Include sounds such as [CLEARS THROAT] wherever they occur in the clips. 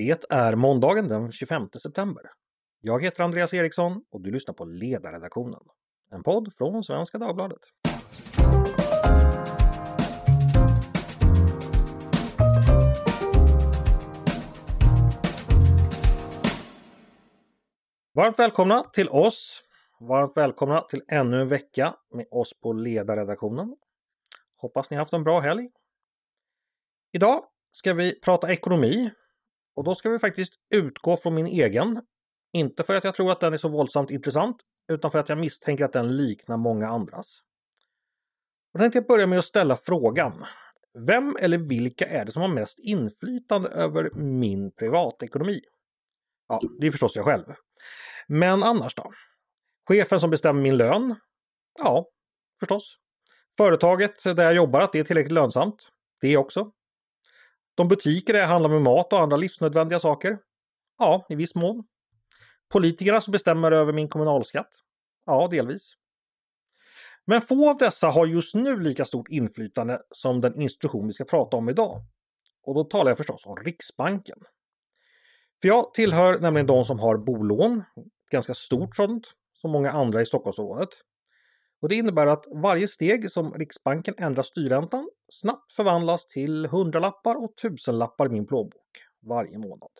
Det är måndagen den 25 september. Jag heter Andreas Eriksson och du lyssnar på Ledarredaktionen. En podd från Svenska Dagbladet. Varmt välkomna till oss. Varmt välkomna till ännu en vecka med oss på Ledarredaktionen. Hoppas ni haft en bra helg. Idag ska vi prata ekonomi. Och då ska vi faktiskt utgå från min egen. Inte för att jag tror att den är så våldsamt intressant, utan för att jag misstänker att den liknar många andras. Jag tänkte börja med att ställa frågan. Vem eller vilka är det som har mest inflytande över min privatekonomi? Ja, det är förstås jag själv. Men annars då? Chefen som bestämmer min lön? Ja, förstås. Företaget där jag jobbar, att det är tillräckligt lönsamt? Det också. De butiker där jag handlar med mat och andra livsnödvändiga saker? Ja, i viss mån. Politikerna som bestämmer över min kommunalskatt? Ja, delvis. Men få av dessa har just nu lika stort inflytande som den institution vi ska prata om idag. Och då talar jag förstås om Riksbanken. För jag tillhör nämligen de som har bolån, ganska stort sådant, som många andra i Stockholmsområdet. Och det innebär att varje steg som Riksbanken ändrar styrräntan snabbt förvandlas till hundralappar och tusenlappar i min plånbok varje månad.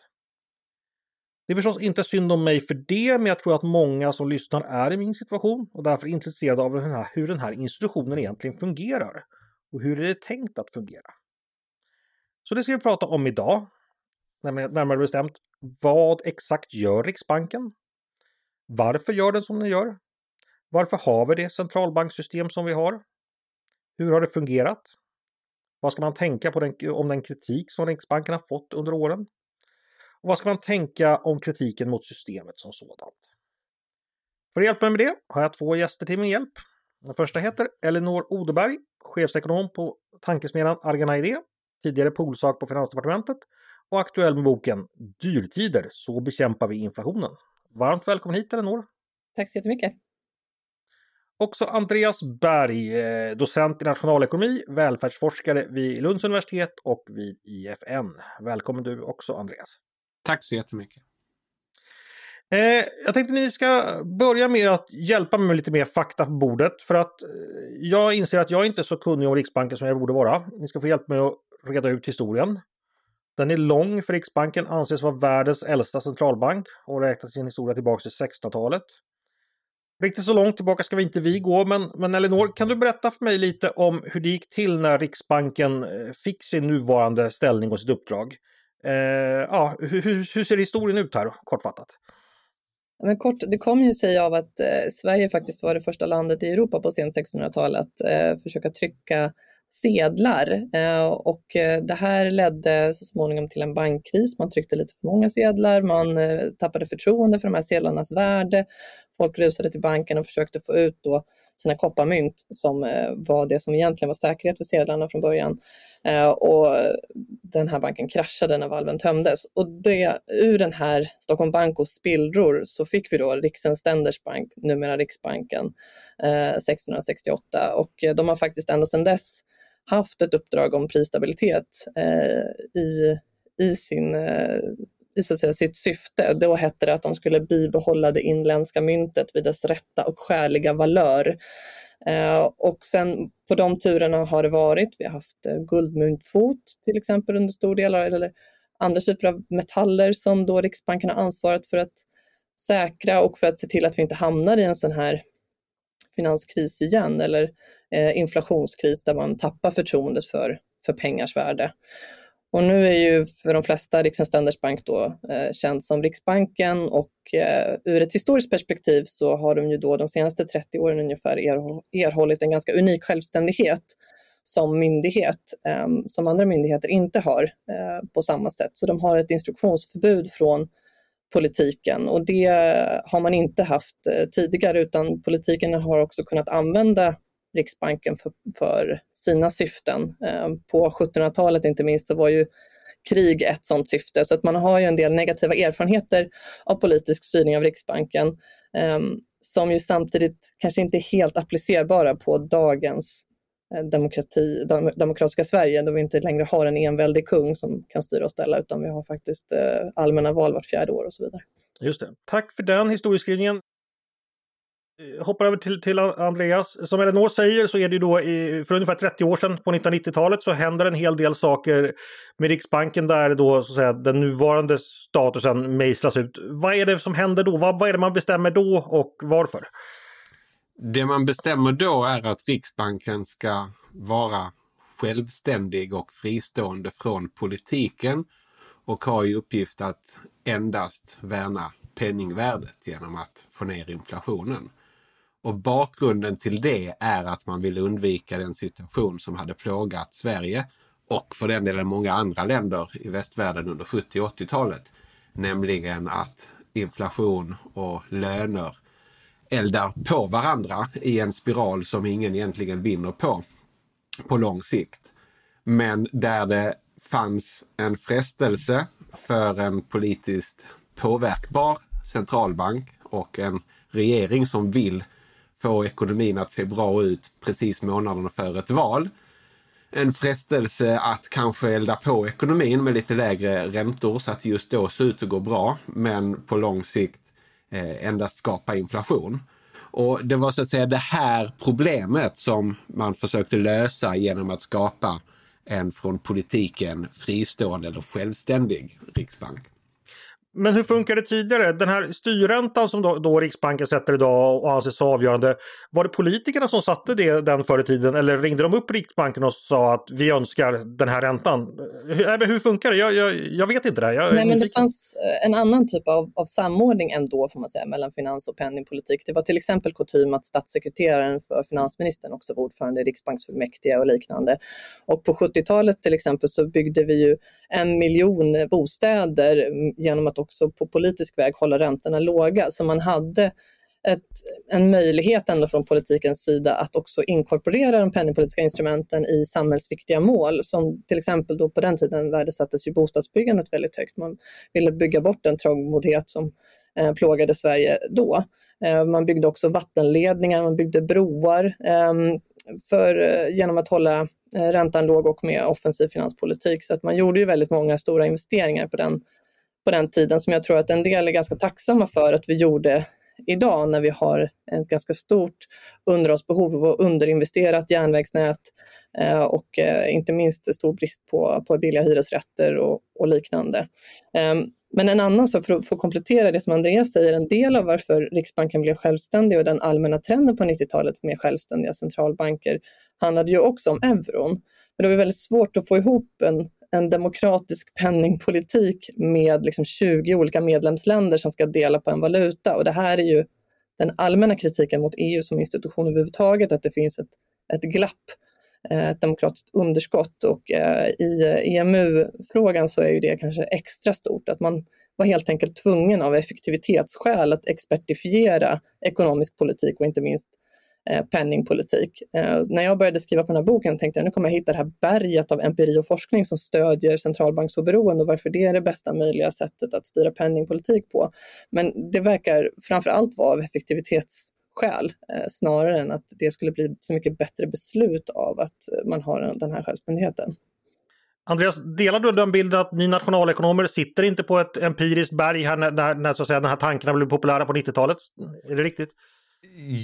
Det är förstås inte synd om mig för det, men jag tror att många som lyssnar är i min situation och därför är intresserade av den här, hur den här institutionen egentligen fungerar och hur är det tänkt att fungera. Så det ska vi prata om idag. Närmare bestämt, vad exakt gör Riksbanken? Varför gör den som den gör? Varför har vi det centralbanksystem som vi har? Hur har det fungerat? Vad ska man tänka på den, om den kritik som Riksbanken har fått under åren? Och vad ska man tänka om kritiken mot systemet som sådant? För att hjälpa mig med det har jag två gäster till min hjälp. Den första heter Elinor Odeberg, chefsekonom på tankesmedjan Argana Idé, tidigare polsak på Finansdepartementet och aktuell med boken Dyrtider, så bekämpar vi inflationen. Varmt välkommen hit Elinor! Tack så jättemycket! Också Andreas Berg, eh, docent i nationalekonomi, välfärdsforskare vid Lunds universitet och vid IFN. Välkommen du också Andreas. Tack så jättemycket. Eh, jag tänkte ni ska börja med att hjälpa mig med lite mer fakta på bordet för att eh, jag inser att jag inte är så kunnig om Riksbanken som jag borde vara. Ni ska få hjälpa mig att reda ut historien. Den är lång för Riksbanken anses vara världens äldsta centralbank och räknar sin historia tillbaka till 1600-talet. Riktigt så långt tillbaka ska vi inte vi gå, men, men Elinor, kan du berätta för mig lite om hur det gick till när Riksbanken eh, fick sin nuvarande ställning och sitt uppdrag? Eh, ja, hur, hur, ser historien ut här, kortfattat? Men kort, det kom ju sig av att eh, Sverige faktiskt var det första landet i Europa på sent 1600-tal att eh, försöka trycka sedlar eh, och eh, det här ledde så småningom till en bankkris. Man tryckte lite för många sedlar, man eh, tappade förtroende för de här sedlarnas värde. Folk rusade till banken och försökte få ut då sina kopparmynt som var det som egentligen var säkerhet för sedlarna från början. Och den här banken kraschade när valven tömdes. Och det, ur den här Stockholm Bankos spillror så fick vi då Riksens Ständers Bank, numera Riksbanken, 1668. Och de har faktiskt ända sedan dess haft ett uppdrag om prisstabilitet eh, i, i, sin, eh, i så att säga, sitt syfte. Då hette det att de skulle bibehålla det inländska myntet vid dess rätta och skäliga valör. Eh, och sen på de turerna har det varit, vi har haft eh, guldmyntfot till exempel under stor del, eller andra typer av metaller som då Riksbanken har ansvarat för att säkra och för att se till att vi inte hamnar i en sån här finanskris igen eller Eh, inflationskris där man tappar förtroendet för, för pengars värde. Och nu är ju för de flesta Riksens Bank då eh, känd som Riksbanken och eh, ur ett historiskt perspektiv så har de ju då de senaste 30 åren ungefär erhållit en ganska unik självständighet som myndighet eh, som andra myndigheter inte har eh, på samma sätt. Så de har ett instruktionsförbud från politiken och det har man inte haft eh, tidigare utan politiken har också kunnat använda Riksbanken för, för sina syften. Eh, på 1700-talet inte minst så var ju krig ett sådant syfte så att man har ju en del negativa erfarenheter av politisk styrning av Riksbanken eh, som ju samtidigt kanske inte är helt applicerbara på dagens eh, demokrati, demokratiska Sverige, då vi inte längre har en enväldig kung som kan styra och ställa, utan vi har faktiskt eh, allmänna val vart fjärde år och så vidare. Just det. Tack för den historieskrivningen. Eh, hoppar över till, till Andreas. Som Elinor säger så är det ju då i, för ungefär 30 år sedan på 1990-talet så händer en hel del saker med Riksbanken där då så att säga, den nuvarande statusen mejslas ut. Vad är det som händer då? Vad, vad är det man bestämmer då och varför? Det man bestämmer då är att Riksbanken ska vara självständig och fristående från politiken och har i uppgift att endast värna penningvärdet genom att få ner inflationen. Och bakgrunden till det är att man vill undvika den situation som hade plågat Sverige och för den delen många andra länder i västvärlden under 70 och 80-talet. Nämligen att inflation och löner eldar på varandra i en spiral som ingen egentligen vinner på på lång sikt. Men där det fanns en frestelse för en politiskt påverkbar centralbank och en regering som vill få ekonomin att se bra ut precis månaderna före ett val. En frestelse att kanske elda på ekonomin med lite lägre räntor så att just då ser ut att gå bra, men på lång sikt eh, endast skapa inflation. Och det var så att säga det här problemet som man försökte lösa genom att skapa en från politiken fristående eller självständig riksbank. Men hur funkar det tidigare? Den här styrräntan som då, då Riksbanken sätter idag och anses avgörande. Var det politikerna som satte det, den förr i tiden eller ringde de upp Riksbanken och sa att vi önskar den här räntan? Hur, hur funkar det? Jag, jag, jag vet inte det. Jag Nej, men det fanns eh, en annan typ av, av samordning ändå får man säga mellan finans och penningpolitik. Det var till exempel kutym att statssekreteraren för finansministern också var ordförande i Riksbanksfullmäktige och liknande. Och på 70-talet till exempel så byggde vi ju en miljon bostäder genom att också på politisk väg hålla räntorna låga. Så man hade ett, en möjlighet ändå från politikens sida att också inkorporera de penningpolitiska instrumenten i samhällsviktiga mål. Som till exempel då på den tiden värdesattes ju bostadsbyggandet väldigt högt. Man ville bygga bort den trångboddhet som eh, plågade Sverige då. Eh, man byggde också vattenledningar, man byggde broar eh, för, eh, genom att hålla eh, räntan låg och med offensiv finanspolitik. Så att man gjorde ju väldigt många stora investeringar på den på den tiden som jag tror att en del är ganska tacksamma för att vi gjorde idag när vi har ett ganska stort underhållsbehov och underinvesterat järnvägsnät eh, och eh, inte minst stor brist på, på billiga hyresrätter och, och liknande. Ehm, men en annan sak, för att få komplettera det som Andreas säger, en del av varför Riksbanken blev självständig och den allmänna trenden på 90-talet med självständiga centralbanker handlade ju också om euron. Men det var väldigt svårt att få ihop en en demokratisk penningpolitik med liksom 20 olika medlemsländer som ska dela på en valuta. Och det här är ju den allmänna kritiken mot EU som institution överhuvudtaget, att det finns ett, ett glapp, eh, ett demokratiskt underskott. Och eh, i EMU-frågan så är ju det kanske extra stort, att man var helt enkelt tvungen av effektivitetsskäl att expertifiera ekonomisk politik och inte minst Eh, penningpolitik. Eh, när jag började skriva på den här boken tänkte jag nu kommer jag hitta det här berget av empiri och forskning som stödjer centralbanksoberoende och varför det är det bästa möjliga sättet att styra penningpolitik på. Men det verkar framför allt vara av effektivitetsskäl eh, snarare än att det skulle bli så mycket bättre beslut av att man har den här självständigheten. Andreas, delar du den bilden att ni nationalekonomer sitter inte på ett empiriskt berg här när, när, när så att säga, den här tankarna blev populära på 90-talet? Är det riktigt?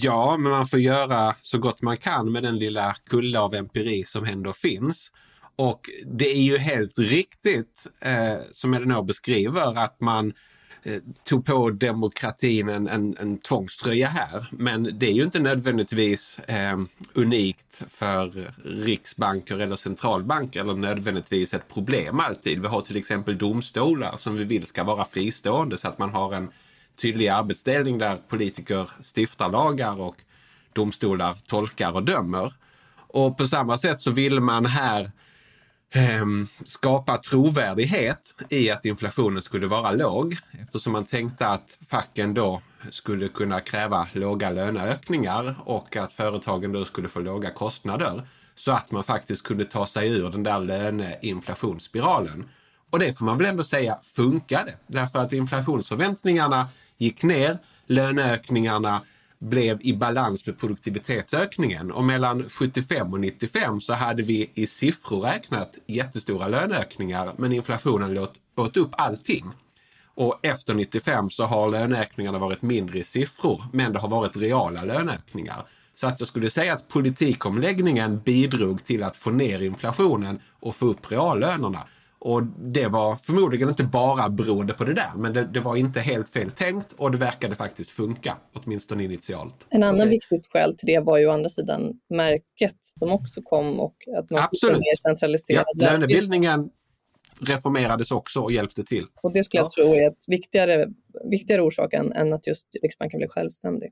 Ja, men man får göra så gott man kan med den lilla kulla av empiri som ändå finns. Och det är ju helt riktigt, eh, som Elinor beskriver, att man eh, tog på demokratin en, en, en tvångströja här. Men det är ju inte nödvändigtvis eh, unikt för riksbanker eller centralbanker eller nödvändigtvis ett problem alltid. Vi har till exempel domstolar som vi vill ska vara fristående så att man har en tydlig arbetsdelning där politiker stiftar lagar och domstolar tolkar och dömer. Och på samma sätt så vill man här eh, skapa trovärdighet i att inflationen skulle vara låg eftersom man tänkte att facken då skulle kunna kräva låga löneökningar och att företagen då skulle få låga kostnader så att man faktiskt kunde ta sig ur den där löneinflationsspiralen. Och det får man väl ändå säga funkade därför att inflationsförväntningarna gick ner, löneökningarna blev i balans med produktivitetsökningen. Och mellan 75 och 95 så hade vi i siffror räknat jättestora löneökningar men inflationen åt, åt upp allting. Och efter 95 så har löneökningarna varit mindre i siffror men det har varit reala löneökningar. Så att jag skulle säga att politikomläggningen bidrog till att få ner inflationen och få upp reallönerna. Och det var förmodligen inte bara beroende på det där, men det, det, var inte helt fel tänkt och det verkade faktiskt funka, åtminstone initialt. En annan okay. viktigt skäl till det var ju å andra sidan märket som också kom och att man Absolut. fick mer centraliserad ja, lönebildningen reformerades också och hjälpte till. Och det skulle jag tro är ett viktigare, viktigare orsak än, än att just Riksbanken blev självständig.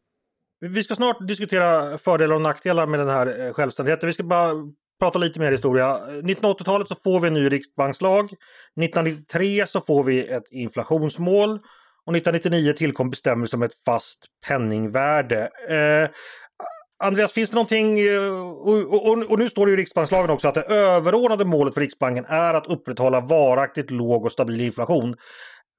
Vi ska snart diskutera fördelar och nackdelar med den här eh, självständigheten. Vi ska bara prata lite mer historia. 1980-talet så får vi en ny riksbankslag. 1993 så får vi ett inflationsmål. Och 1999 tillkom bestämmelser om ett fast penningvärde. Eh, Andreas, finns det någonting, eh, och, och, och, nu står det i riksbankslagen också att det överordnade målet för Riksbanken är att upprätthålla varaktigt låg och stabil inflation.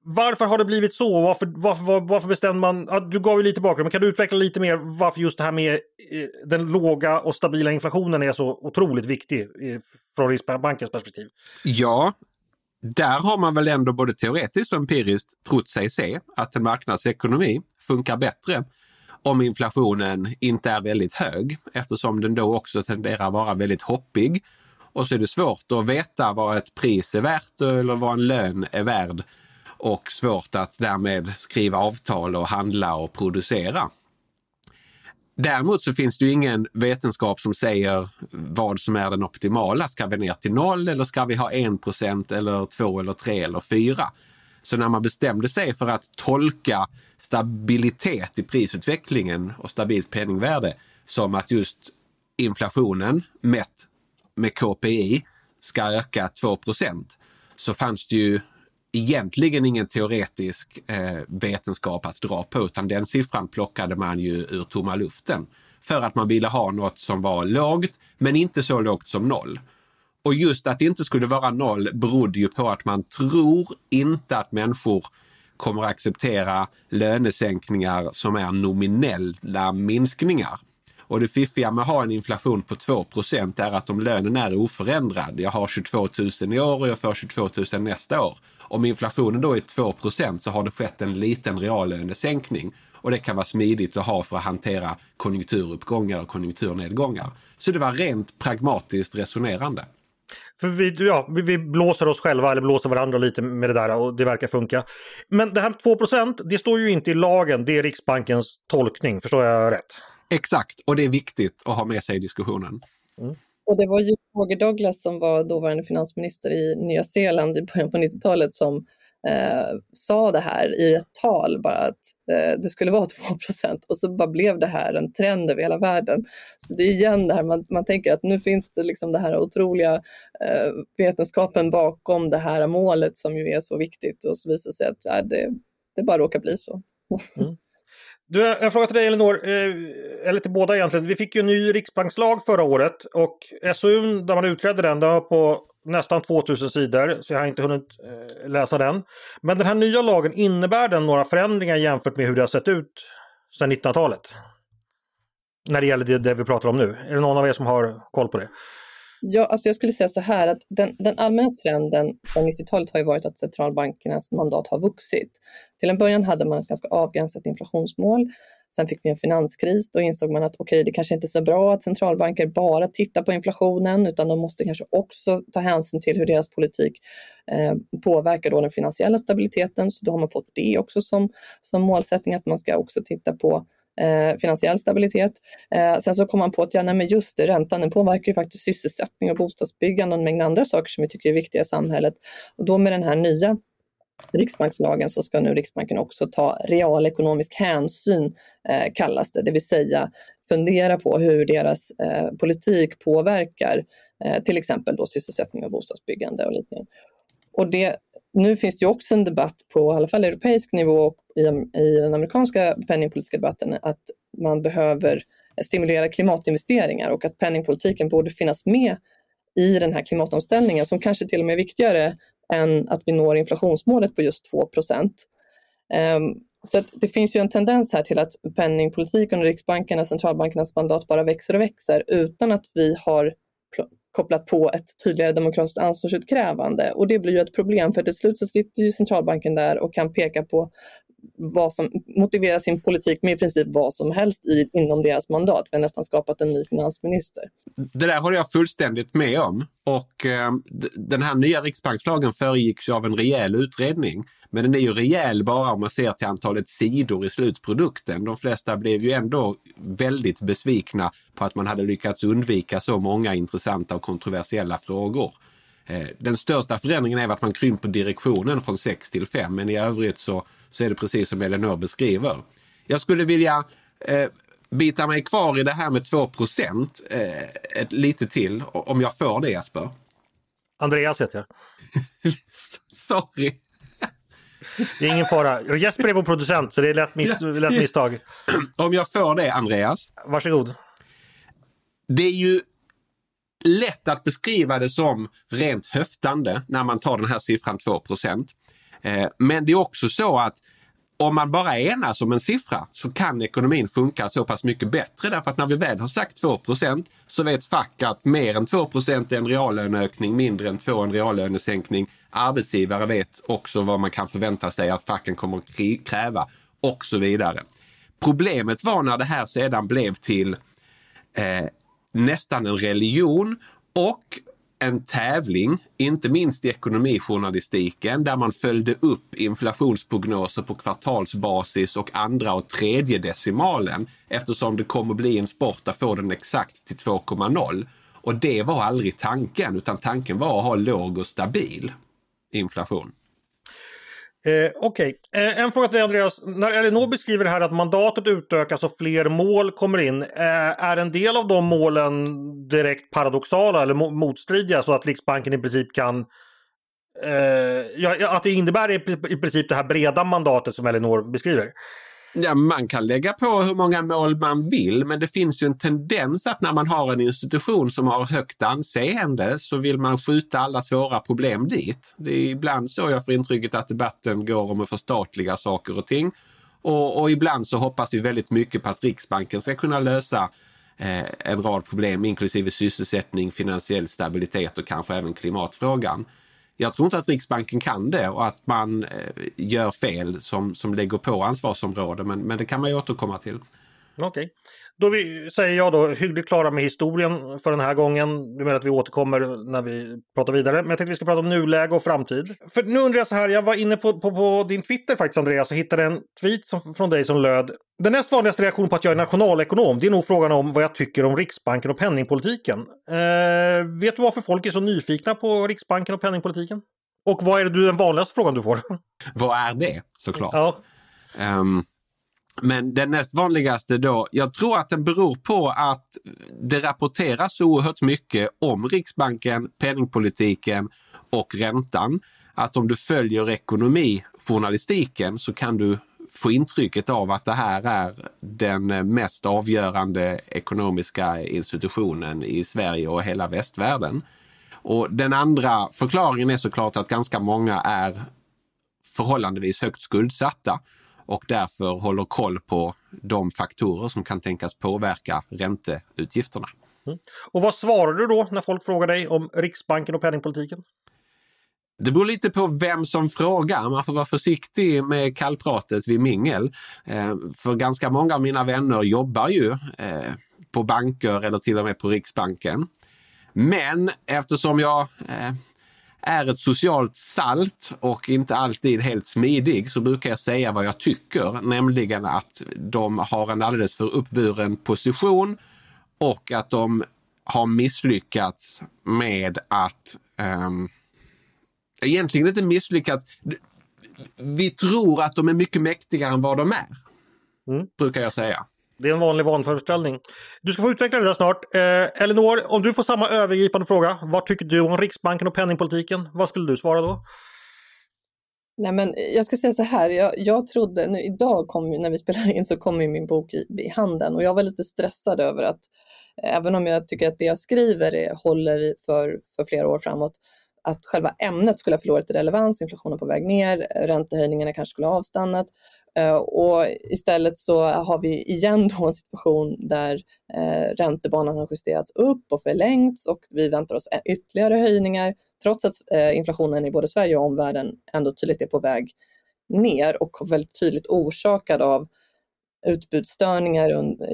Varför har det blivit så? Varför, varför, varför bestämde man... Ja, du gav ju lite bakgrund, men kan du utveckla lite mer varför just det här med eh, den låga och stabila inflationen är så otroligt viktig eh, från Riksbankens perspektiv? Ja, där har man väl ändå både teoretiskt och empiriskt trott sig se att en marknadsekonomi funkar bättre om inflationen inte är väldigt hög eftersom den då också tenderar att vara väldigt hoppig. Och så är det svårt att veta vad ett pris är värt eller vad en lön är värd och svårt att därmed skriva avtal och handla och producera. Däremot så finns det ju ingen vetenskap som säger vad som är den optimala. Ska vi ner till noll eller ska vi ha en procent eller två eller tre eller fyra? Så när man bestämde sig för att tolka stabilitet i prisutvecklingen och stabilt penningvärde som att just inflationen mätt med KPI ska öka 2% så fanns det ju egentligen ingen teoretisk eh, vetenskap att dra på utan den siffran plockade man ju ur tomma luften. För att man ville ha något som var lågt men inte så lågt som noll. Och just att det inte skulle vara noll berodde ju på att man tror inte att människor kommer att acceptera lönesänkningar som är nominella minskningar. Och det fiffiga med att ha en inflation på 2% är att om lönen är oförändrad, jag har 22 000 i år och jag får 22 000 nästa år. Om inflationen då är 2% så har det skett en liten reallönesänkning. Och det kan vara smidigt att ha för att hantera konjunkturuppgångar och konjunkturnedgångar. Så det var rent pragmatiskt resonerande. För vi, ja, vi blåser oss själva eller blåser varandra lite med det där och det verkar funka. Men det här 2% det står ju inte i lagen, det är Riksbankens tolkning, förstår jag rätt? Exakt, och det är viktigt att ha med sig i diskussionen. Mm. Och det var ju Roger Douglas som var dåvarande finansminister i Nya Zeeland i början på 90-talet som eh, sa det här i ett tal bara att eh, det skulle vara [LAUGHS] 2% och så bara blev det här en trend över hela världen. Så det är igen det här man, man tänker att nu finns det liksom det här otroliga eh, vetenskapen bakom det här målet som ju är så viktigt och så visar sig att ja, det, det bara råkar bli så. Mm. Du, en fråga till dig Elinor, eh, eller till båda egentligen. Vi fick ju en ny riksbankslag förra året och SOU där man utredde den, den var på nästan 2000 sidor så jag har inte hunnit eh, läsa den. Men den här nya lagen, innebär den några förändringar jämfört med hur det har sett ut sedan 1900-talet? När det gäller det, det vi pratar om nu. Är det någon av er som har koll på det? Ja, alltså jag skulle säga så här att den, den allmänna trenden från 90-talet har ju varit att centralbankernas mandat har vuxit. Till en början hade man ett ganska avgränsat inflationsmål. Sen fick vi en finanskris. Då insåg man att okej, okay, det kanske inte är så bra att centralbanker bara tittar på inflationen, utan de måste kanske också ta hänsyn till hur deras politik eh, påverkar då den finansiella stabiliteten. Så då har man fått det också som, som målsättning, att man ska också titta på eh, finansiell stabilitet. Eh, sen så kom man på att ja, nej, men just det, räntan den påverkar ju faktiskt sysselsättning och bostadsbyggande och en mängd andra saker som vi tycker är viktiga i samhället. Och då med den här nya Riksbankslagen så ska nu Riksbanken också ta realekonomisk hänsyn, eh, kallas det, det vill säga fundera på hur deras eh, politik påverkar eh, till exempel då sysselsättning och bostadsbyggande och liknande. Och det nu finns det ju också en debatt på i alla fall europeisk nivå och i, i den amerikanska penningpolitiska debatten att man behöver stimulera klimatinvesteringar och att penningpolitiken borde finnas med i den här klimatomställningen som kanske till och med är viktigare än att vi når inflationsmålet på just 2 um, ehm, Så det finns ju en tendens här till att penningpolitiken och Riksbanken och centralbankernas mandat bara växer och växer utan att vi har kopplat på ett tydligare demokratiskt ansvarsutkrävande. Och det blir ju ett problem för till slut så sitter ju centralbanken där och kan peka på vad som motiverar sin politik med i princip vad som helst i, inom deras mandat. Vi har nästan skapat en ny finansminister. Det där håller jag fullständigt med om. Och eh, den här nya riksbankslagen föregicks av en rejäl utredning. Men den är ju rejäl bara om man ser till antalet sidor i slutprodukten. De flesta blev ju ändå väldigt besvikna på att man hade lyckats undvika så många intressanta och kontroversiella frågor. Eh, den största förändringen är att man krymper direktionen från 6 till 5 men i övrigt så, så är det precis som Elinor beskriver. Jag skulle vilja eh, bita mig kvar i det här med 2 procent eh, lite till om jag får det Jesper. Andreas heter jag. [LAUGHS] Sorry. Det är ingen fara. Jesper är vår producent så det är lätt, mis lätt misstag. [CLEARS THROAT] Om jag får det Andreas. Varsågod. Det är ju lätt att beskriva det som rent höftande när man tar den här siffran 2 eh, Eh, men det är också så att om man bara enas om en siffra så kan ekonomin funka så pass mycket bättre därför att när vi väl har sagt 2% så vet fack att mer än 2 är en reallöneökning, mindre än 2 en reallönesänkning. Arbetsgivare vet också vad man kan förvänta sig att facken kommer att kräva och så vidare. Problemet var när det här sedan blev till eh, nästan en religion och en tävling, inte minst i ekonomijournalistiken, där man följde upp inflationsprognoser på kvartalsbasis och andra och tredje decimalen eftersom det kommer bli en sport att få den exakt till 2,0. Och det var aldrig tanken, utan tanken var att ha låg och stabil inflation. Eh, Okej, okay. eh, en fråga till dig Andreas. När Elinor beskriver det här att mandatet utökas och fler mål kommer in. Eh, är en del av de målen direkt paradoxala eller motstridiga så att Riksbanken i princip kan eh, ja, att det innebär i princip det här breda mandatet som Elinor beskriver? Ja, man kan lägga på hur många mål man vill, men det finns ju en tendens att när man har en institution som har högt anseende så vill man skjuta alla svåra problem dit. Det är ibland så jag får intrycket att debatten går om att förstatliga saker och ting. Och, och ibland så hoppas vi väldigt mycket på att Riksbanken ska kunna lösa eh, en rad problem, inklusive sysselsättning, finansiell stabilitet och kanske även klimatfrågan. Jag tror inte att Riksbanken kan det och att man eh, gör fel som, som lägger på ansvarsområde, men, men det kan man ju återkomma till. Okej. Då vi, säger jag då hyggligt klara med historien för den här gången. Du menar att vi återkommer när vi pratar vidare. Men jag tänkte att vi ska prata om nuläge och framtid. För nu undrar jag så här, jag var inne på, på, på din Twitter faktiskt Andreas och hittade en tweet som, från dig som löd den näst vanligaste reaktionen på att jag är nationalekonom, det är nog frågan om vad jag tycker om Riksbanken och penningpolitiken. Eh, vet du varför folk är så nyfikna på Riksbanken och penningpolitiken? Och vad är det du, den vanligaste frågan du får? Vad är det såklart? Ja. Um, men den näst vanligaste då, jag tror att den beror på att det rapporteras så oerhört mycket om Riksbanken, penningpolitiken och räntan. Att om du följer ekonomijournalistiken så kan du få intrycket av att det här är den mest avgörande ekonomiska institutionen i Sverige och hela västvärlden. Och den andra förklaringen är såklart att ganska många är förhållandevis högt skuldsatta och därför håller koll på de faktorer som kan tänkas påverka ränteutgifterna. Mm. Och vad svarar du då när folk frågar dig om Riksbanken och penningpolitiken? Det beror lite på vem som frågar. Man får vara försiktig med kallpratet vid mingel. Eh, för ganska många av mina vänner jobbar ju eh, på banker eller till och med på Riksbanken. Men eftersom jag eh, är ett socialt salt och inte alltid helt smidig så brukar jag säga vad jag tycker, nämligen att de har en alldeles för uppburen position och att de har misslyckats med att um, egentligen inte misslyckats. Vi tror att de är mycket mäktigare än vad de är, mm. brukar jag säga. Det är en vanlig vanföreställning. Du ska få utveckla det där snart. Eh, Elinor, om du får samma övergripande fråga. Vad tycker du om Riksbanken och penningpolitiken? Vad skulle du svara då? Nej, men jag ska säga så här, jag, jag trodde, nu, idag kom, när vi spelar in så kommer min bok i, i handen och jag var lite stressad över att eh, även om jag tycker att det jag skriver är, håller för, för flera år framåt, att själva ämnet skulle ha förlorat i relevans, inflationen på väg ner, räntehöjningarna kanske skulle ha avstannat Eh, och istället så har vi igen då en situation där eh, räntebanan har justerats upp och förlängts och vi väntar oss ytterligare höjningar trots att eh, inflationen i både Sverige och omvärlden ändå tydligt är på väg ner och väldigt tydligt orsakad av utbudsstörningar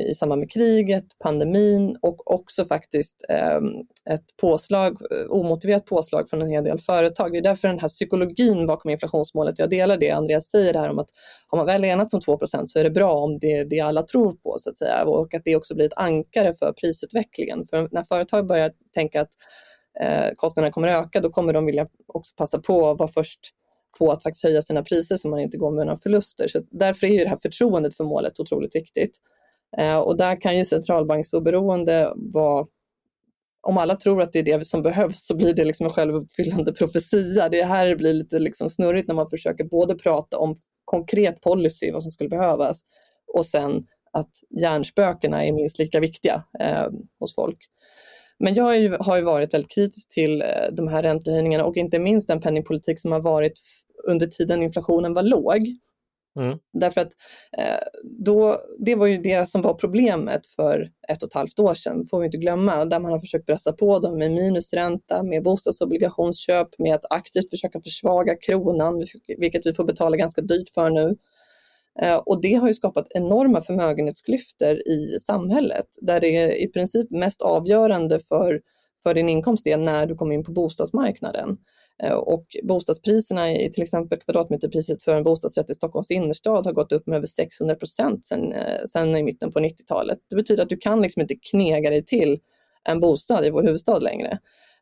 i samband med kriget, pandemin och också faktiskt ehm, ett påslag, omotiverat påslag från en hel del företag. Det är därför den här psykologin bakom inflationsmålet, jag delar det Andreas säger här om att har man väl enats om 2% så är det bra om det är det alla tror på så att säga och att det också blir ett ankare för prisutvecklingen. För när företag börjar tänka att eh, kostnaderna kommer öka, då kommer de vilja också passa på att vara först på att faktiskt höja sina priser så man inte går med några förluster. Så därför är ju det här förtroendet för målet otroligt viktigt. Eh, och där kan ju centralbanksoberoende vara om alla tror att det är det som behövs så blir det liksom en självuppfyllande profetia. Det här blir lite liksom snurrigt när man försöker både prata om konkret policy, vad som skulle behövas, och sen att hjärnspökena är minst lika viktiga eh, hos folk. Men jag har ju, har ju varit väldigt kritisk till eh, de här räntehöjningarna och inte minst den penningpolitik som har varit under tiden inflationen var låg. Mm. Därför att eh, då, det var ju det som var problemet för ett och ett halvt år sedan, får vi inte glömma, där man har försökt pressa på dem med minusränta, med bostadsobligationsköp, med att aktivt försöka försvaga kronan, vilket vi får betala ganska dyrt för nu. Eh, och det har ju skapat enorma förmögenhetsklyftor i samhället, där det är i princip mest avgörande för, för din inkomst är när du kommer in på bostadsmarknaden. Eh, och bostadspriserna i till exempel kvadratmeterpriset för en bostadsrätt i Stockholms innerstad har gått upp med över 600 procent sedan, eh, i mitten på 90-talet. Det betyder att du kan liksom inte knega dig till en bostad i vår huvudstad längre.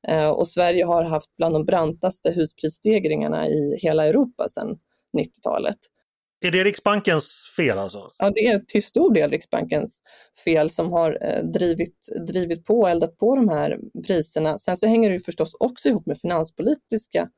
Eh, och Sverige har haft bland de brantaste husprisstegringarna i hela Europa sedan 90-talet. Är det Riksbankens fel alltså? Ja, det är till stor del Riksbankens fel som har eh, drivit, drivit på och eldat på de här priserna. Sen så hänger det förstås också ihop med finanspolitiska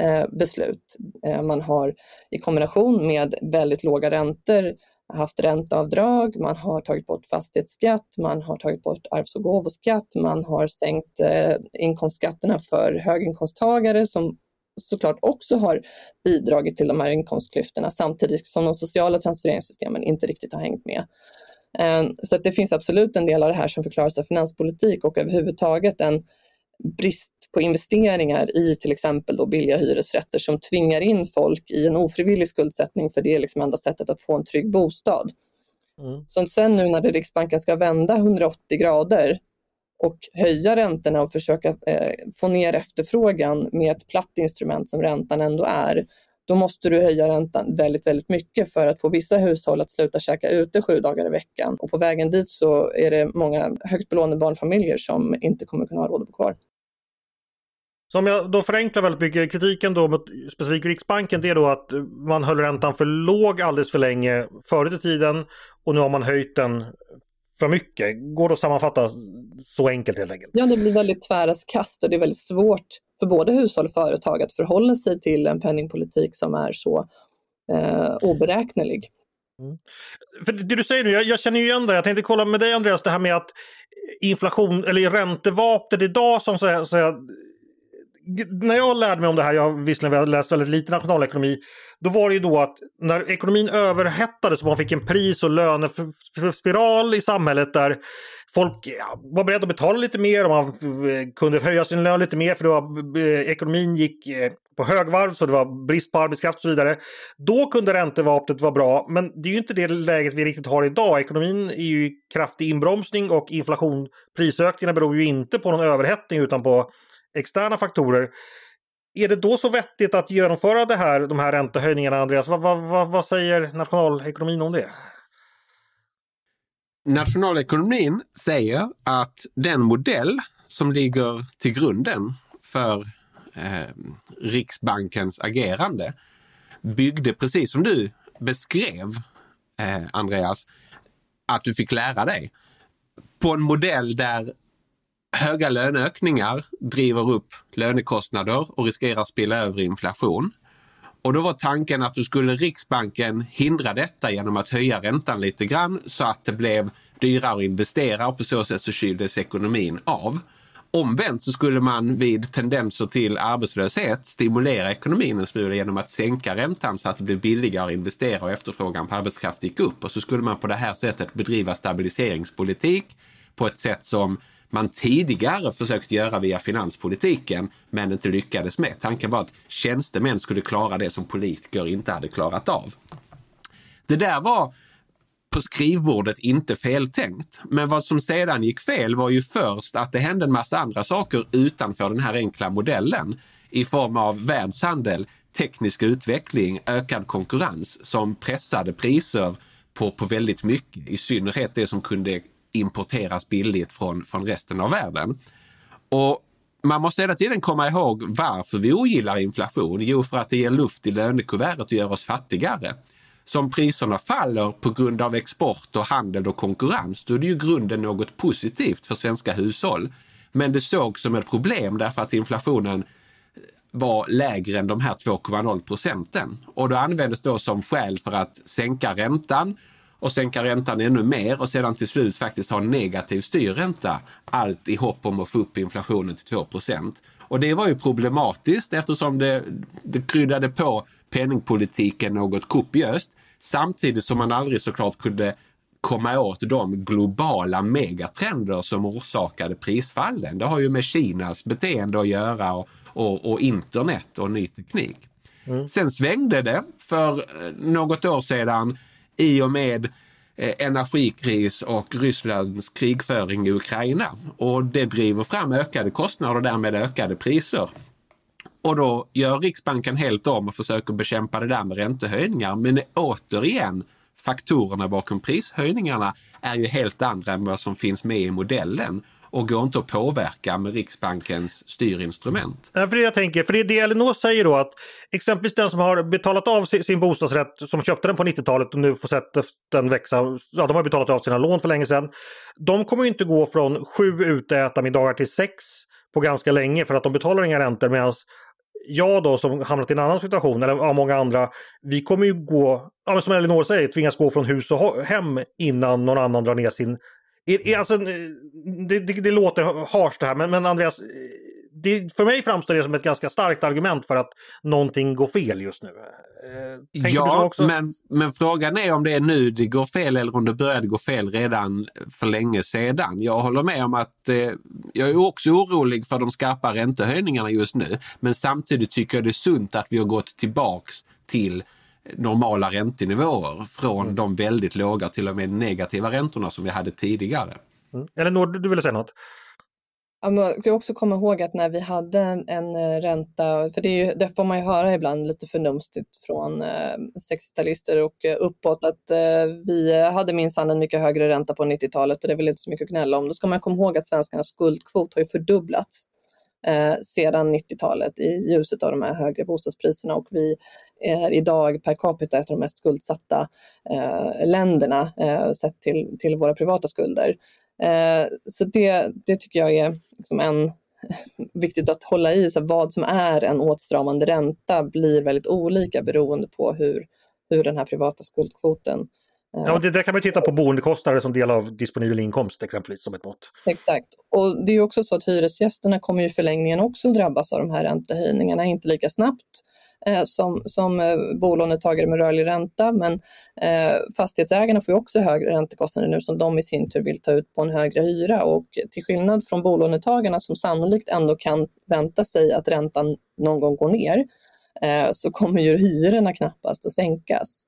eh, beslut. Eh, man har i kombination med väldigt låga räntor haft ränteavdrag, man har tagit bort fastighetsskatt, man har tagit bort arvs och gåvoskatt, man har sänkt eh, inkomstskatterna för höginkomsttagare som såklart också har bidragit till de här inkomstklyftorna samtidigt som de sociala transfereringssystemen inte riktigt har hängt med. Eh, så det finns absolut en del av det här som förklaras av finanspolitik och överhuvudtaget en brist på investeringar i till exempel då billiga hyresrätter som tvingar in folk i en ofrivillig skuldsättning för det är liksom enda sättet att få en trygg bostad. Mm. Så sen nu när Riksbanken ska vända 180 grader och höja räntorna och försöka eh, få ner efterfrågan med ett platt instrument som räntan ändå är, då måste du höja räntan väldigt, väldigt mycket för att få vissa hushåll att sluta käka ute sju dagar i veckan. Och på vägen dit så är det många högt belånade barnfamiljer som inte kommer kunna ha råd att bo kvar. Så om jag då förenklar väldigt mycket, kritiken då mot specifikt Riksbanken det är då att man höll räntan för låg alldeles för länge förut i tiden och nu har man höjt den för mycket. Går det att sammanfatta så enkelt helt enkelt? Ja, det blir väldigt tvära kast och det är väldigt svårt för både hushåll och företag att förhålla sig till en penningpolitik som är så eh, oberäknelig. Mm. För det du säger nu, jag, jag, känner ju igen det. Jag tänkte kolla med dig Andreas, det här med att inflation eller räntevapnet idag som så, så när jag lärde mig om det här, jag har visserligen läst väldigt lite nationalekonomi, då var det ju då att när ekonomin överhettades och man fick en pris och lönespiral i samhället där folk var beredda att betala lite mer och man eh, kunde höja sin lön lite mer för det var, eh, ekonomin gick eh, på högvarv så det var brist på arbetskraft och så vidare. Då kunde räntevapnet vara bra men det är ju inte det läget vi riktigt har idag. Ekonomin är ju kraftig inbromsning och inflation, prisökningarna beror ju inte på någon överhettning utan på externa faktorer. Är det då så vettigt att genomföra det här, de här räntehöjningarna, Andreas? Vad, vad, vad, vad säger nationalekonomin om det? Nationalekonomin säger att den modell som ligger till grunden för eh, Riksbankens agerande byggde precis som du beskrev, eh, Andreas, att du fick lära dig på en modell där höga löneökningar driver upp lönekostnader och riskerar att spilla över inflation. Och då var tanken att du skulle Riksbanken hindra detta genom att höja räntan lite grann så att det blev dyrare att investera och på så sätt så kyldes ekonomin av. Omvänt så skulle man vid tendenser till arbetslöshet stimulera ekonomin en smula genom att sänka räntan så att det blev billigare att investera och efterfrågan på arbetskraft gick upp. Och så skulle man på det här sättet bedriva stabiliseringspolitik på ett sätt som man tidigare försökt göra via finanspolitiken men inte lyckades med. Tanken var att tjänstemän skulle klara det som politiker inte hade klarat av. Det där var på skrivbordet inte feltänkt. Men vad som sedan gick fel var ju först att det hände en massa andra saker utanför den här enkla modellen i form av världshandel, teknisk utveckling, ökad konkurrens som pressade priser på, på väldigt mycket, i synnerhet det som kunde importeras billigt från, från resten av världen. Och man måste hela tiden komma ihåg varför vi ogillar inflation. Jo, för att det ger luft i lönekuvertet och gör oss fattigare. Så om priserna faller på grund av export och handel och konkurrens, då är det ju grunden något positivt för svenska hushåll. Men det sågs som ett problem därför att inflationen var lägre än de här 2,0 procenten. Och då användes då som skäl för att sänka räntan och sänka räntan ännu mer och sedan till slut faktiskt ha negativ styrränta. Allt i hopp om att få upp inflationen till 2% Och det var ju problematiskt eftersom det, det kryddade på penningpolitiken något kopiöst. Samtidigt som man aldrig såklart kunde komma åt de globala megatrender som orsakade prisfallen. Det har ju med Kinas beteende att göra och, och, och internet och ny teknik. Mm. Sen svängde det för något år sedan i och med eh, energikris och Rysslands krigföring i Ukraina. Och det driver fram ökade kostnader och därmed ökade priser. Och då gör Riksbanken helt om och försöker bekämpa det där med räntehöjningar. Men återigen, faktorerna bakom prishöjningarna är ju helt andra än vad som finns med i modellen och går inte att påverka med Riksbankens styrinstrument. Ja, för det jag tänker, för det är det Elinor säger då att exempelvis den som har betalat av sin bostadsrätt som köpte den på 90-talet och nu får sett den växa, ja de har betalat av sina lån för länge sedan. De kommer inte gå från sju utäta middagar till sex på ganska länge för att de betalar inga räntor medan jag då som hamnat i en annan situation, eller ja, många andra, vi kommer ju gå, ja, som Elinor säger, tvingas gå från hus och hem innan någon annan drar ner sin Alltså, det, det, det låter harskt det här, men, men Andreas, det, för mig framstår det som ett ganska starkt argument för att någonting går fel just nu. Eh, tänker ja, men, men frågan är om det är nu det går fel eller om det började gå fel redan för länge sedan. Jag håller med om att eh, jag är också orolig för de skarpa räntehöjningarna just nu. Men samtidigt tycker jag det är sunt att vi har gått tillbaks till normala räntenivåer från mm. de väldigt låga till och med negativa räntorna som vi hade tidigare. Mm. Eller du ville säga något? Ja, man ska också komma ihåg att när vi hade en, en eh, ränta, för det, ju, det, får man ju höra ibland lite förnumstigt från eh, 60-talister och eh, uppåt, att eh, vi hade minsann en mycket högre ränta på 90-talet och det är väl inte så mycket att gnälla om. Då ska man komma ihåg att svenskarnas skuldkvot har ju fördubblats eh, sedan 90-talet i ljuset av de här högre bostadspriserna och vi är idag per capita ett av de mest skuldsatta eh, länderna eh, sett till, till våra privata skulder. Eh, så det, det tycker jag är liksom en [LAUGHS] viktigt att hålla i, så vad som är en åtstramande ränta blir väldigt olika beroende på hur, hur den här privata skuldkvoten Ja, och det där kan man titta på boendekostnader som del av disponibel inkomst exempelvis som ett mått. Exakt. Och det är också så att hyresgästerna kommer i förlängningen också drabbas av de här räntehöjningarna, inte lika snabbt eh, Eh, som, som eh, bolånetagare med rörlig ränta, men eh, fastighetsägarna får också högre räntekostnader nu som de i sin tur vill ta ut på en högre hyra och till skillnad från bolånetagarna som sannolikt ändå kan vänta sig att räntan någon gång går ner, eh, så kommer ju hyrorna knappast att sänkas.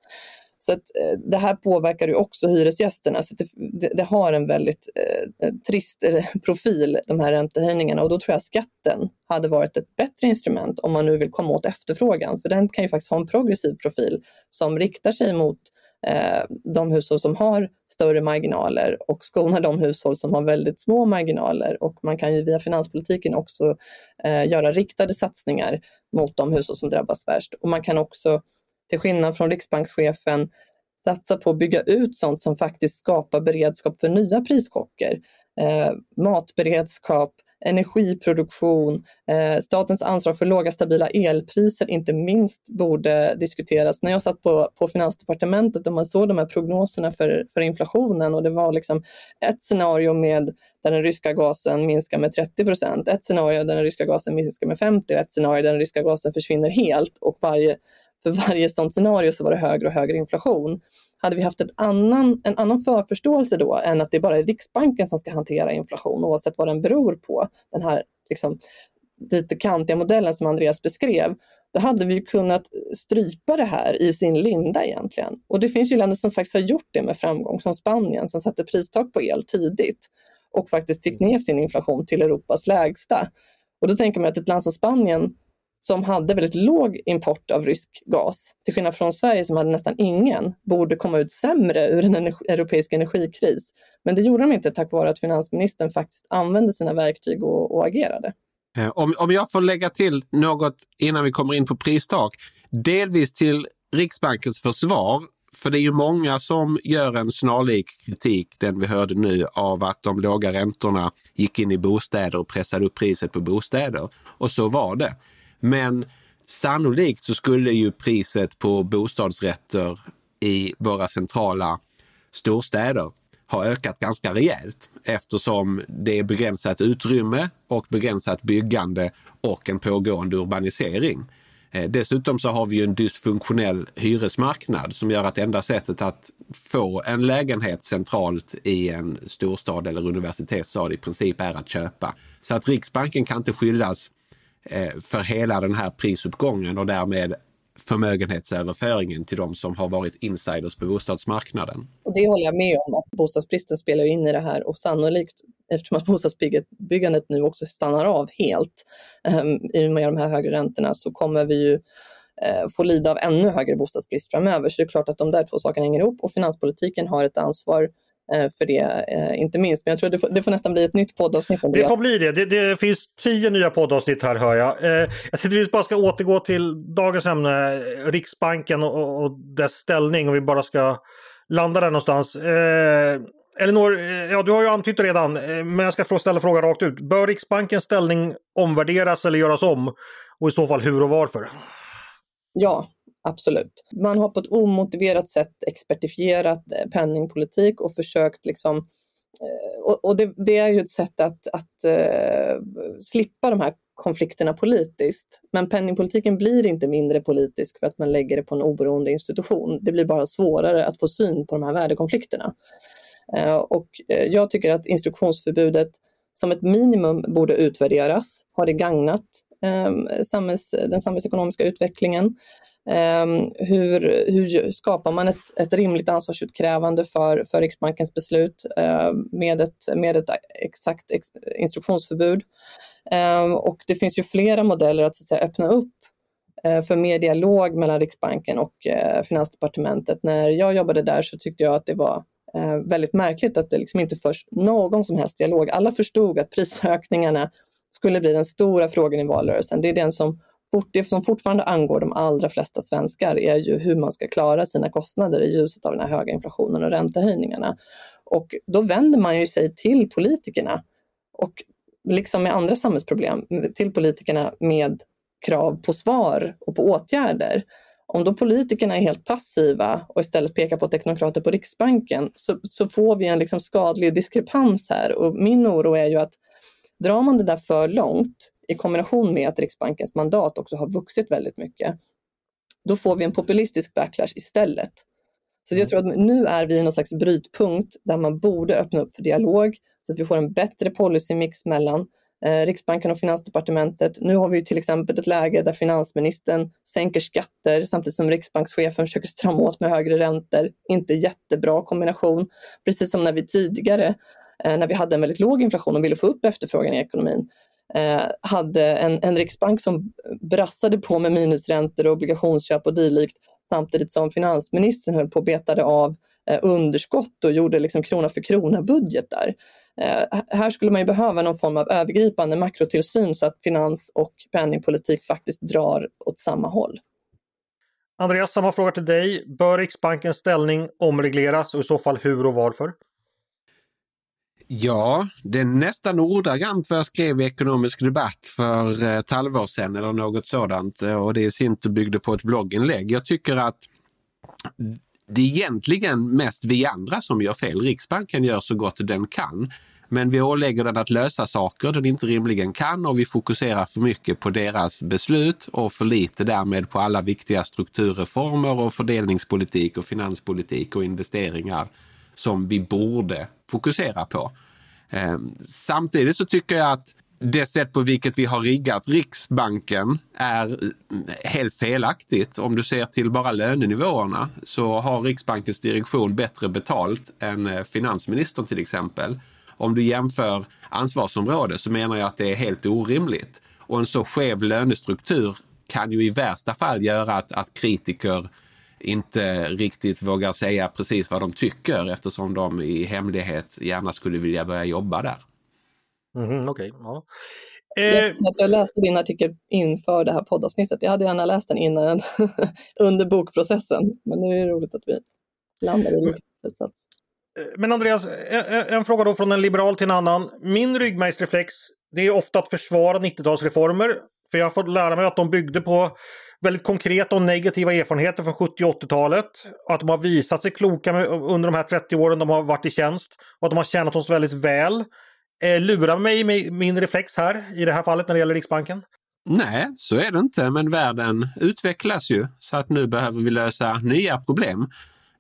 Så att, eh, det här påverkar ju också hyresgästerna. Så det, det, det, har en väldigt eh, eh trist eh, [LAUGHS] profil, de här räntehöjningarna. Och då tror jag skatten hade varit ett bättre instrument om man nu vill komma åt efterfrågan. För den kan ju faktiskt ha en progressiv profil som riktar sig mot eh, de hushåll som har större marginaler och skonar de hushåll som har väldigt små marginaler. Och man kan ju via finanspolitiken också eh, göra riktade satsningar mot de hushåll som drabbas värst. Och man kan också till skillnad från riksbankschefen, satsa på att bygga ut sånt som faktiskt skapar beredskap för nya prischocker. Eh, matberedskap, energiproduktion, eh, statens ansvar för låga stabila elpriser inte minst borde diskuteras. När jag satt på, på Finansdepartementet och man såg de här prognoserna för, för inflationen och det var liksom ett scenario med där den ryska gasen minskar med 30 procent, ett scenario där den ryska gasen minskar med 50 och ett scenario där den ryska gasen försvinner helt och varje, för varje sådant scenario så var det högre och högre inflation. Hade vi haft ett annan, en annan förförståelse då än att det bara är Riksbanken som ska hantera inflation oavsett vad den beror på, den här liksom, lite kantiga modellen som Andreas beskrev, då hade vi kunnat strypa det här i sin linda egentligen. Och det finns ju länder som faktiskt har gjort det med framgång, som Spanien som satte pristak på el tidigt och faktiskt fick ner sin inflation till Europas lägsta. Och då tänker man att ett land som Spanien som hade väldigt låg import av rysk gas, till skillnad från Sverige som hade nästan ingen, borde komma ut sämre ur en energi, europeisk energikris. Men det gjorde de inte tack vare att finansministern faktiskt använde sina verktyg och, och agerade. Eh, om, om jag får lägga till något innan vi kommer in på pristak. Delvis till Riksbankens försvar för det är ju många som gör en snarlik kritik, den vi hörde nu, av att de låga räntorna gick in i bostäder och pressade upp priset på bostäder. Och så var det. Men sannolikt så skulle ju priset på bostadsrätter i våra centrala storstäder ha ökat ganska rejält eftersom det är begränsat utrymme och begränsat byggande och en pågående urbanisering. Eh, dessutom så har vi ju en dysfunktionell hyresmarknad som gör att enda sättet att få en lägenhet centralt i en storstad eller universitetsstad i princip är att köpa. Så att Riksbanken kan inte skyllas Eh, för hela den här prisuppgången och därmed förmögenhetsöverföringen till de som har varit insiders på bostadsmarknaden. Och det håller jag med om, att bostadsbristen spelar in i det här och sannolikt eftersom att bostadsbyggandet nu också stannar av helt ehm, i och med de här högre räntorna så kommer vi ju eh, få lida av ännu högre bostadsbrist framöver. Så det är klart att de där två sakerna hänger ihop och finanspolitiken har ett ansvar för det, eh, inte minst. Men jag tror det får, det får nästan bli ett nytt poddavsnitt. Det får bli det. det. det. finns tio nya poddavsnitt här hör jag. Eh, jag tänkte vi bara ska återgå till dagens ämne, Riksbanken och, och dess ställning. Och vi bara ska landa där någonstans. Eh, Elinor, ja du har ju antytt redan, men jag ska ställa frågan rakt ut. Bör Riksbankens ställning omvärderas eller göras om? Och i så fall hur och varför? Ja, absolut. Man har på ett omotiverat sätt expertifierat eh, penningpolitik och försökt liksom eh, och, det, det, är ju ett sätt att, att uh, slippa de här konflikterna politiskt. Men penningpolitiken blir inte mindre politisk för att man lägger det på en oberoende institution. Det blir bara svårare att få syn på de här värdekonflikterna. Uh, och uh, jag tycker att instruktionsförbudet som ett minimum borde utvärderas. Har det gagnat ehm, samhälls, den samhällsekonomiska utvecklingen? Eh, hur, hur skapar man ett, ett rimligt ansvarsutkrävande för, för Riksbankens beslut eh, med, ett, med ett exakt ex, instruktionsförbud? Ehm, och det finns ju flera modeller att, så att säga, öppna upp eh, för mer dialog mellan Riksbanken och eh, Finansdepartementet. När jag jobbade där så tyckte jag att det var eh, väldigt märkligt att det liksom inte förs någon som helst dialog. Alla förstod att prisökningarna skulle bli den stora frågan i valrörelsen. Det är den som fort, det som fortfarande angår de allra flesta svenskar är ju hur man ska klara sina kostnader i ljuset av den här höga inflationen och räntehöjningarna. Och då vänder man ju sig till politikerna och liksom med andra samhällsproblem till politikerna med krav på svar och på åtgärder. Om då politikerna är helt passiva och istället pekar på teknokrater på Riksbanken så, så får vi en liksom skadlig diskrepans här och min oro är ju att drar man det där för långt i kombination med att Riksbankens mandat också har vuxit väldigt mycket, då får vi en populistisk backlash istället. Så jag mm. tror att nu är vi i någon slags brytpunkt där man borde öppna upp för dialog så att vi får en bättre policymix mellan Eh, Riksbanken och Finansdepartementet. Nu har vi till exempel ett läge där finansministern sänker skatter samtidigt som riksbankschefen försöker strama åt med högre räntor. Inte jättebra kombination. Precis som när vi tidigare, eh, när vi hade en väldigt låg inflation och ville få upp efterfrågan i ekonomin, eh, hade en, en riksbank som brassade på med minusräntor och obligationsköp och dylikt samtidigt som finansministern höll på och betade av underskott och gjorde liksom krona för krona budgetar. Eh, här skulle man ju behöva någon form av övergripande makrotillsyn så att finans och penningpolitik faktiskt drar åt samma håll. Andreas, samma fråga till dig. Bör Riksbankens ställning omregleras och i så fall hur och varför? Ja, det är nästan ordagrant vad jag skrev i Ekonomisk debatt för ett halvår sedan eller något sådant och det i sin tur byggde på ett blogginlägg. Jag tycker att det är egentligen mest vi andra som gör fel. Riksbanken gör så gott den kan. Men vi ålägger den att lösa saker den inte rimligen kan och vi fokuserar för mycket på deras beslut och för lite därmed på alla viktiga strukturreformer och fördelningspolitik och finanspolitik och investeringar som vi borde fokusera på. Ehm, samtidigt så tycker jag att det sätt på vilket vi har riggat Riksbanken är eh, helt felaktigt. Om du ser till bara lönenivåerna så har Riksbankens direktion bättre betalt än eh, finansministern till exempel. Om du jämför ansvarsområde så menar jag att det är helt orimligt. Och en så skev lönestruktur kan ju i värsta fall göra att, att kritiker inte riktigt vågar säga precis vad de tycker eftersom de i hemlighet gärna skulle vilja börja jobba där. Mm, Okej, okay. ja. Eh... Jag läste din artikel inför det här poddavsnittet. Jag hade gärna läst den innan, [LAUGHS] under bokprocessen. Men nu är det roligt att vi landar i lite slutsats. Eh, men Andreas, eh, eh, en, fråga då från en liberal till en annan. Min ryggmärgsreflex det är ofta att försvara 90-talsreformer. För jag har fått lära mig att de byggde på väldigt konkreta och negativa erfarenheter från 70 och 80-talet. Att de har visat sig kloka under de här 30 åren de har varit i tjänst. Och att de har tjänat oss väldigt väl. Eh, lurar mig med min reflex här i det här fallet när det gäller Riksbanken? Nej, så är det inte, men världen utvecklas ju så att nu behöver vi lösa nya problem.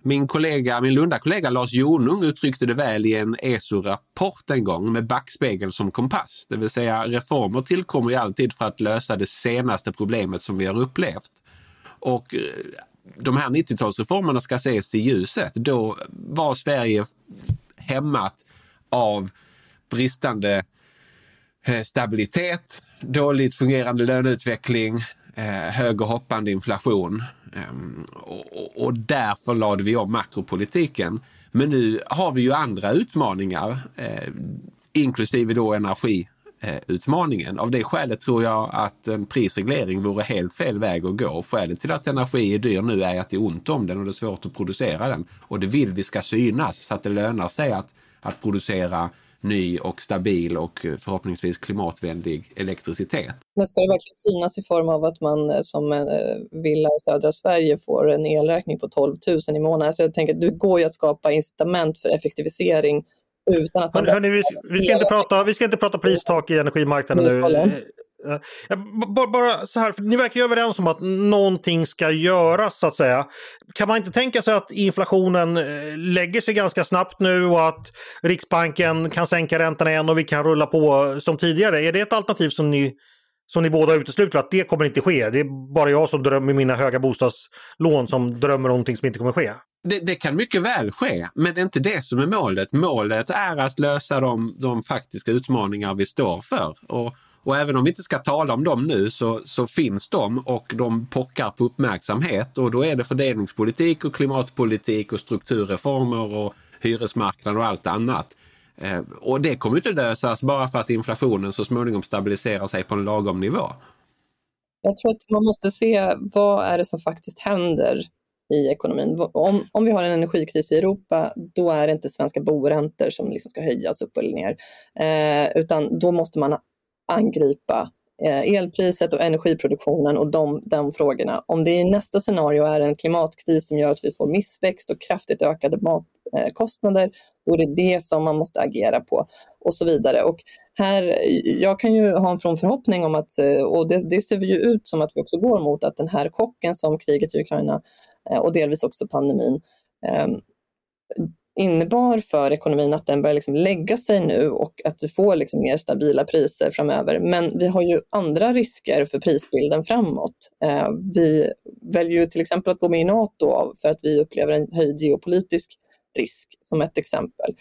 Min kollega, min Lunda-kollega Lars Jonung uttryckte det väl i en ESO-rapport en gång med backspegel som kompass. Det vill säga reformer tillkommer ju alltid för att lösa det senaste problemet som vi har upplevt. Och eh, de här 90-talsreformerna ska ses i ljuset. Då var Sverige hämmat av bristande eh, stabilitet, dåligt fungerande löneutveckling, eh, hög ehm, och hoppande inflation. Och därför lade vi om makropolitiken. Men nu har vi ju andra utmaningar, eh, inklusive då energiutmaningen. Av det skälet tror jag att en prisreglering vore helt fel väg att gå. Skälet till att energi är dyr nu är att det är ont om den och det är svårt att producera den. Och det vill vi ska synas så att det lönar sig att, att producera ny och stabil och förhoppningsvis klimatvänlig elektricitet. Men ska det verkligen synas i form av att man eh, som eh, villa i södra Sverige får en elräkning på 12 000 i månaden? Så jag tänker, det går ju att skapa incitament för effektivisering utan att... Hörrni, hörni, vi, vi, ska inte prata, vi ska inte prata pristak i energimarknaden nu. Eh, eh, bara så här, ni verkar ju överens om att någonting ska göras så att säga. Kan man inte tänka sig att inflationen eh, lägger sig ganska snabbt nu och att Riksbanken kan sänka räntorna igen och vi kan rulla på som tidigare? Är det ett alternativ som ni, som ni båda utesluter att det kommer inte ske? Det är bara jag som drömmer mina höga bostadslån som drömmer om någonting som inte kommer ske. Det, det, kan mycket väl ske, men det är inte det som är målet. Målet är att lösa de, de faktiska utmaningar vi står för. Och och även om vi inte ska tala om dem nu så, så finns de och de pockar på uppmärksamhet och då är det fördelningspolitik och klimatpolitik och strukturreformer och hyresmarknad och allt annat. Eh, och det kommer inte lösas bara för att inflationen så småningom stabiliserar sig på en lagom nivå. Jag tror att man måste se vad är det som faktiskt händer i ekonomin. Om, om vi har en energikris i Europa, då är det inte svenska boräntor som liksom ska höjas upp eller ner, eh, utan då måste man angripa eh, elpriset och energiproduktionen och de, de frågorna. Om det i nästa scenario är en klimatkris som gör att vi får missväxt och kraftigt ökade matkostnader, eh, då är det det som man måste agera på och så vidare. Och här, jag kan ju ha en from förhoppning om att, eh, och det, det ser vi ju ut som att vi också går mot, att den här chocken som kriget i Ukraina och delvis också pandemin innebar för ekonomin att den börjar liksom lägga sig nu och att vi får liksom mer stabila priser framöver. Men vi har ju andra risker för prisbilden framåt. Eh, vi väljer ju till exempel att gå med i NATO för att vi upplever en höjd geopolitisk risk som ett exempel.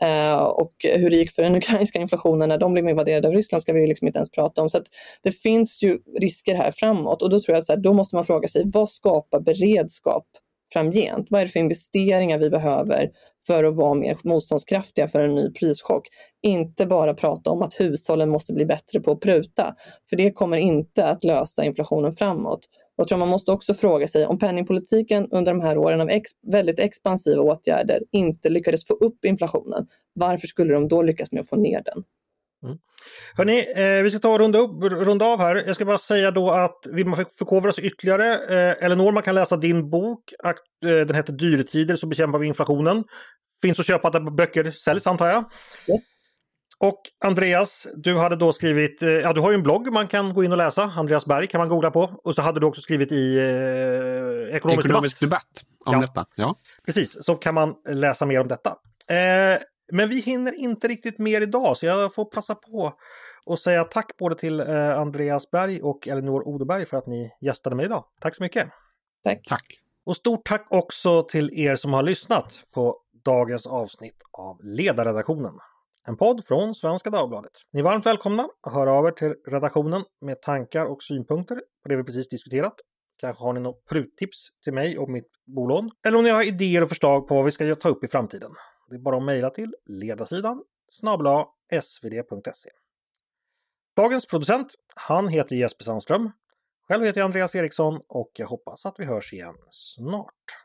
Eh, och hur det gick för den ukrainska inflationen när de blev invaderade av Ryssland ska vi liksom inte ens prata om. Så det finns ju risker här framåt och då tror jag att så här, då måste man fråga sig vad skapar beredskap framgent? Vad är det för investeringar vi behöver för att vara mer motståndskraftiga för en ny prischock. Inte bara prata om att hushållen måste bli bättre på att pruta, för det kommer inte att lösa inflationen framåt. Jag tror man måste också fråga sig om penningpolitiken under de här åren av ex väldigt expansiva åtgärder inte lyckades få upp inflationen. Varför skulle de då lyckas med att få ner den? Mm. Hörrni, eh, vi ska ta och runda, upp, runda av här. Jag ska bara säga då att vill man förkovra sig ytterligare, eh, Elinor, man kan läsa din bok. Akt, eh, den heter Dyretider så bekämpar vi inflationen. Finns att köpa där böcker säljs antar jag. Yes. Och Andreas, du hade då skrivit, eh, ja du har ju en blogg man kan gå in och läsa, Andreas Berg kan man googla på. Och så hade du också skrivit i eh, Ekonomisk, Ekonomisk debatt. debatt om Ja. detta. Ja. Precis, så kan man läsa mer om detta. Eh, men vi hinner inte riktigt mer idag så jag får passa på och säga tack både till eh, Andreas Berg och Elinor Odeberg för att ni gästade mig idag. Tack så mycket! Tack. Tack. Och stort tack också till er som har lyssnat på dagens avsnitt av Ledarredaktionen. En podd från Svenska Dagbladet. Ni är varmt välkomna att höra av er till redaktionen med tankar och synpunkter på det vi precis diskuterat. Kanske har ni något pruttips till mig och mitt bolån. Eller om ni har idéer och förslag på vad vi ska ta upp i framtiden. Det är bara att mejla till ledarsidan snabla svd.se. Dagens producent, han heter Jesper Sandström. Själv heter jag Andreas Eriksson och jag hoppas att vi hörs igen snart.